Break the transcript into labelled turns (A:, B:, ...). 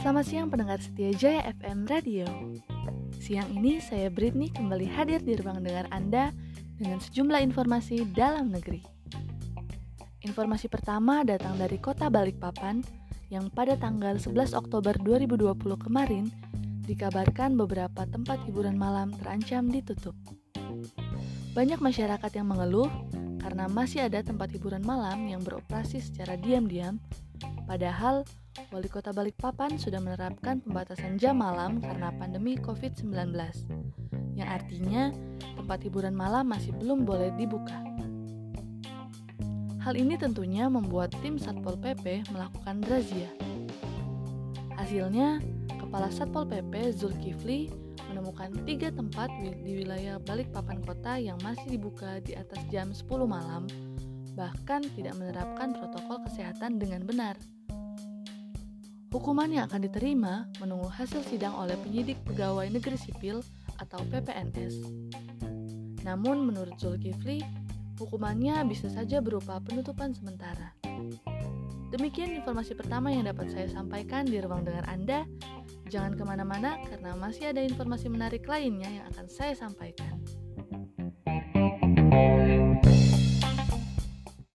A: Selamat siang pendengar setia Jaya FM Radio. Siang ini saya Britney kembali hadir di ruang dengar Anda dengan sejumlah informasi dalam negeri. Informasi pertama datang dari kota Balikpapan yang pada tanggal 11 Oktober 2020 kemarin dikabarkan beberapa tempat hiburan malam terancam ditutup. Banyak masyarakat yang mengeluh karena masih ada tempat hiburan malam yang beroperasi secara diam-diam, padahal Wali Kota Balikpapan sudah menerapkan pembatasan jam malam karena pandemi COVID-19, yang artinya tempat hiburan malam masih belum boleh dibuka. Hal ini tentunya membuat tim Satpol PP melakukan razia. Hasilnya, Kepala Satpol PP Zulkifli menemukan tiga tempat di wilayah Balikpapan kota yang masih dibuka di atas jam 10 malam, bahkan tidak menerapkan protokol kesehatan dengan benar. Hukuman yang akan diterima menunggu hasil sidang oleh penyidik pegawai negeri sipil atau PPNS. Namun menurut Zulkifli, hukumannya bisa saja berupa penutupan sementara. Demikian informasi pertama yang dapat saya sampaikan di ruang dengar Anda. Jangan ke mana-mana karena masih ada informasi menarik lainnya yang akan saya sampaikan.